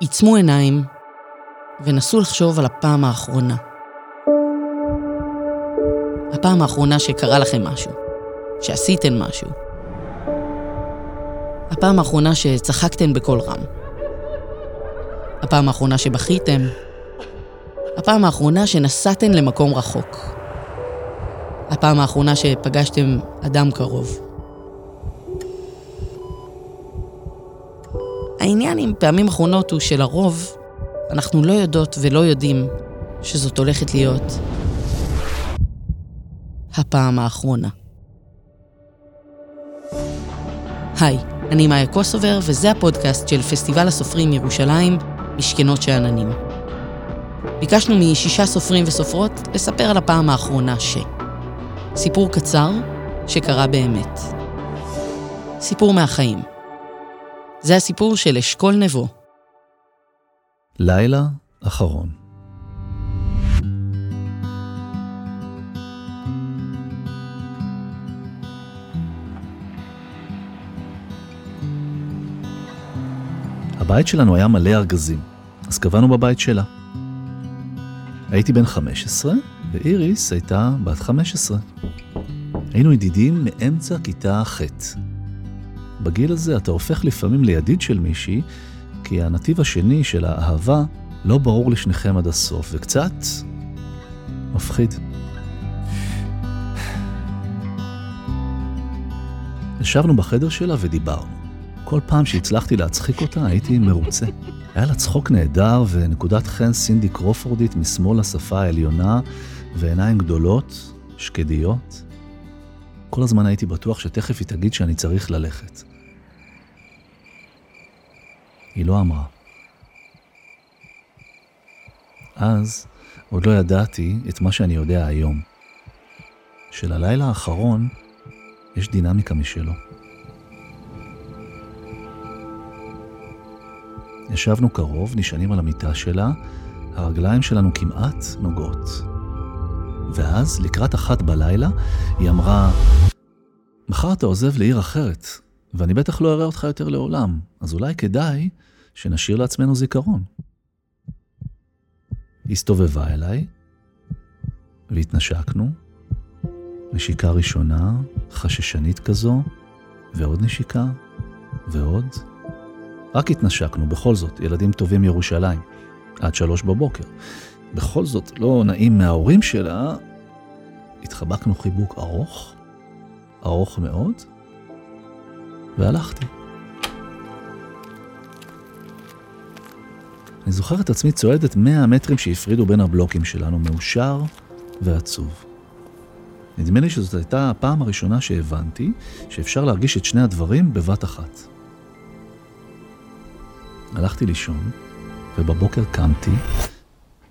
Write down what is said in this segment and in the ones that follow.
עיצמו עיניים ונסו לחשוב על הפעם האחרונה. הפעם האחרונה שקרה לכם משהו, שעשיתם משהו. הפעם האחרונה שצחקתם בקול רם. הפעם האחרונה שבכיתם. הפעם האחרונה שנסעתם למקום רחוק. הפעם האחרונה שפגשתם אדם קרוב. העניין עם פעמים אחרונות הוא שלרוב אנחנו לא יודעות ולא יודעים שזאת הולכת להיות הפעם האחרונה. היי, אני מאיה קוסובר, וזה הפודקאסט של פסטיבל הסופרים ירושלים, משכנות שאננים. ביקשנו משישה סופרים וסופרות לספר על הפעם האחרונה ש... סיפור קצר שקרה באמת. סיפור מהחיים. זה הסיפור של אשכול נבו. לילה אחרון. הבית שלנו היה מלא ארגזים, אז קבענו בבית שלה. הייתי בן 15, ואיריס הייתה בת 15. היינו ידידים מאמצע כיתה ח'. בגיל הזה אתה הופך לפעמים לידיד של מישהי, כי הנתיב השני של האהבה לא ברור לשניכם עד הסוף, וקצת מפחיד. ישבנו בחדר שלה ודיברנו. כל פעם שהצלחתי להצחיק אותה הייתי מרוצה. היה לה צחוק נהדר ונקודת חן סינדי קרופורדית משמאל לשפה העליונה ועיניים גדולות, שקדיות. כל הזמן הייתי בטוח שתכף היא תגיד שאני צריך ללכת. היא לא אמרה. אז עוד לא ידעתי את מה שאני יודע היום. שללילה האחרון יש דינמיקה משלו. ישבנו קרוב, נשענים על המיטה שלה, הרגליים שלנו כמעט נוגעות. ואז, לקראת אחת בלילה, היא אמרה, מחר אתה עוזב לעיר אחרת, ואני בטח לא אראה אותך יותר לעולם, אז אולי כדאי שנשאיר לעצמנו זיכרון. הסתובבה אליי, והתנשקנו. נשיקה ראשונה, חששנית כזו, ועוד נשיקה, ועוד. רק התנשקנו, בכל זאת, ילדים טובים ירושלים, עד שלוש בבוקר. בכל זאת, לא נעים מההורים שלה, התחבקנו חיבוק ארוך, ארוך מאוד, והלכתי. אני זוכר את עצמי צועדת 100 המטרים שהפרידו בין הבלוקים שלנו, מאושר ועצוב. נדמה לי שזאת הייתה הפעם הראשונה שהבנתי שאפשר להרגיש את שני הדברים בבת אחת. הלכתי לישון, ובבוקר קמתי,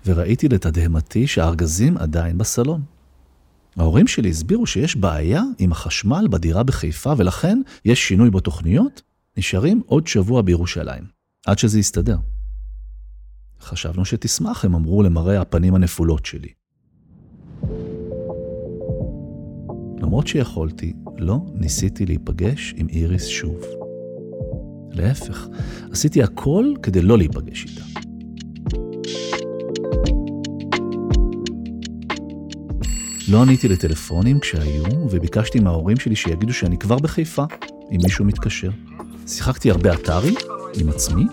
וראיתי לתדהמתי שהארגזים עדיין בסלון. ההורים שלי הסבירו שיש בעיה עם החשמל בדירה בחיפה, ולכן יש שינוי בתוכניות, נשארים עוד שבוע בירושלים, עד שזה יסתדר. חשבנו שתשמח, הם אמרו למראה הפנים הנפולות שלי. למרות שיכולתי, לא ניסיתי להיפגש עם איריס שוב. להפך, עשיתי הכל כדי לא להיפגש איתה. לא עניתי לטלפונים כשהיו, וביקשתי מההורים שלי שיגידו שאני כבר בחיפה, אם מישהו מתקשר. שיחקתי הרבה אתרי עם עצמי,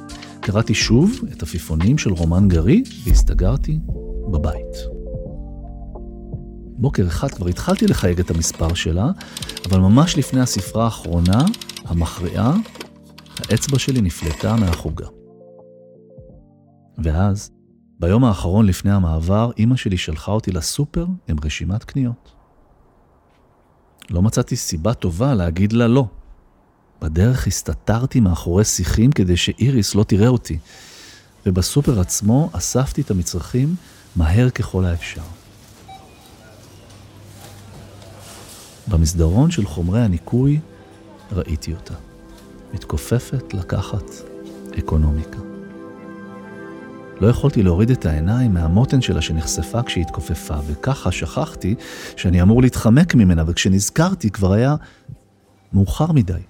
קראתי שוב את עפיפונים של רומן גרי, והסתגרתי בבית. בוקר אחד כבר התחלתי לחייג את המספר שלה, אבל ממש לפני הספרה האחרונה, המכריעה, האצבע שלי נפלטה מהחוגה. ואז, ביום האחרון לפני המעבר, אמא שלי שלחה אותי לסופר עם רשימת קניות. לא מצאתי סיבה טובה להגיד לה לא. בדרך הסתתרתי מאחורי שיחים כדי שאיריס לא תראה אותי, ובסופר עצמו אספתי את המצרכים מהר ככל האפשר. במסדרון של חומרי הניקוי ראיתי אותה, מתכופפת לקחת אקונומיקה. לא יכולתי להוריד את העיניים מהמותן שלה שנחשפה כשהיא התכופפה, וככה שכחתי שאני אמור להתחמק ממנה, וכשנזכרתי כבר היה מאוחר מדי.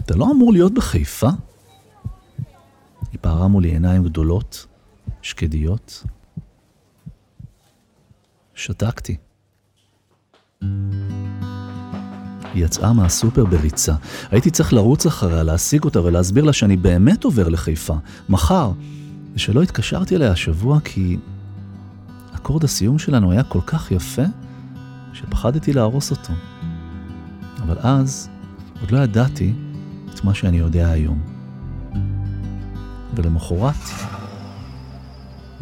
אתה לא אמור להיות בחיפה? פערה מולי עיניים גדולות, שקדיות. שתקתי. היא יצאה מהסופר בריצה. הייתי צריך לרוץ אחריה, להשיג אותה ולהסביר לה שאני באמת עובר לחיפה, מחר. ושלא התקשרתי אליה השבוע כי אקורד הסיום שלנו היה כל כך יפה, שפחדתי להרוס אותו. אבל אז עוד לא ידעתי את מה שאני יודע היום. ולמחרת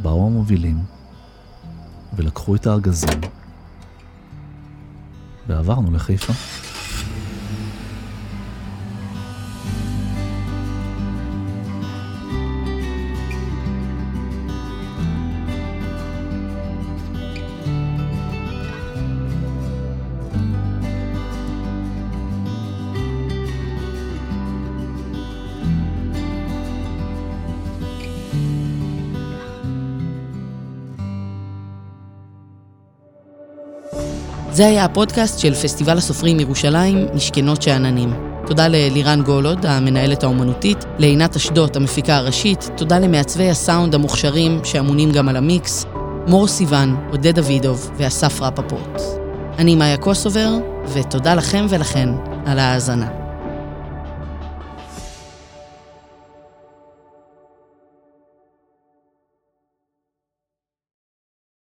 באו המובילים ולקחו את הארגזים ועברנו לחיפה. זה היה הפודקאסט של פסטיבל הסופרים ירושלים, משכנות שאננים. תודה ללירן גולוד, המנהלת האומנותית, לעינת אשדות, המפיקה הראשית, תודה למעצבי הסאונד המוכשרים שאמונים גם על המיקס, מור סיוון, עודד דוידוב ואסף רפפורט. אני מאיה קוסובר, ותודה לכם ולכן על ההאזנה.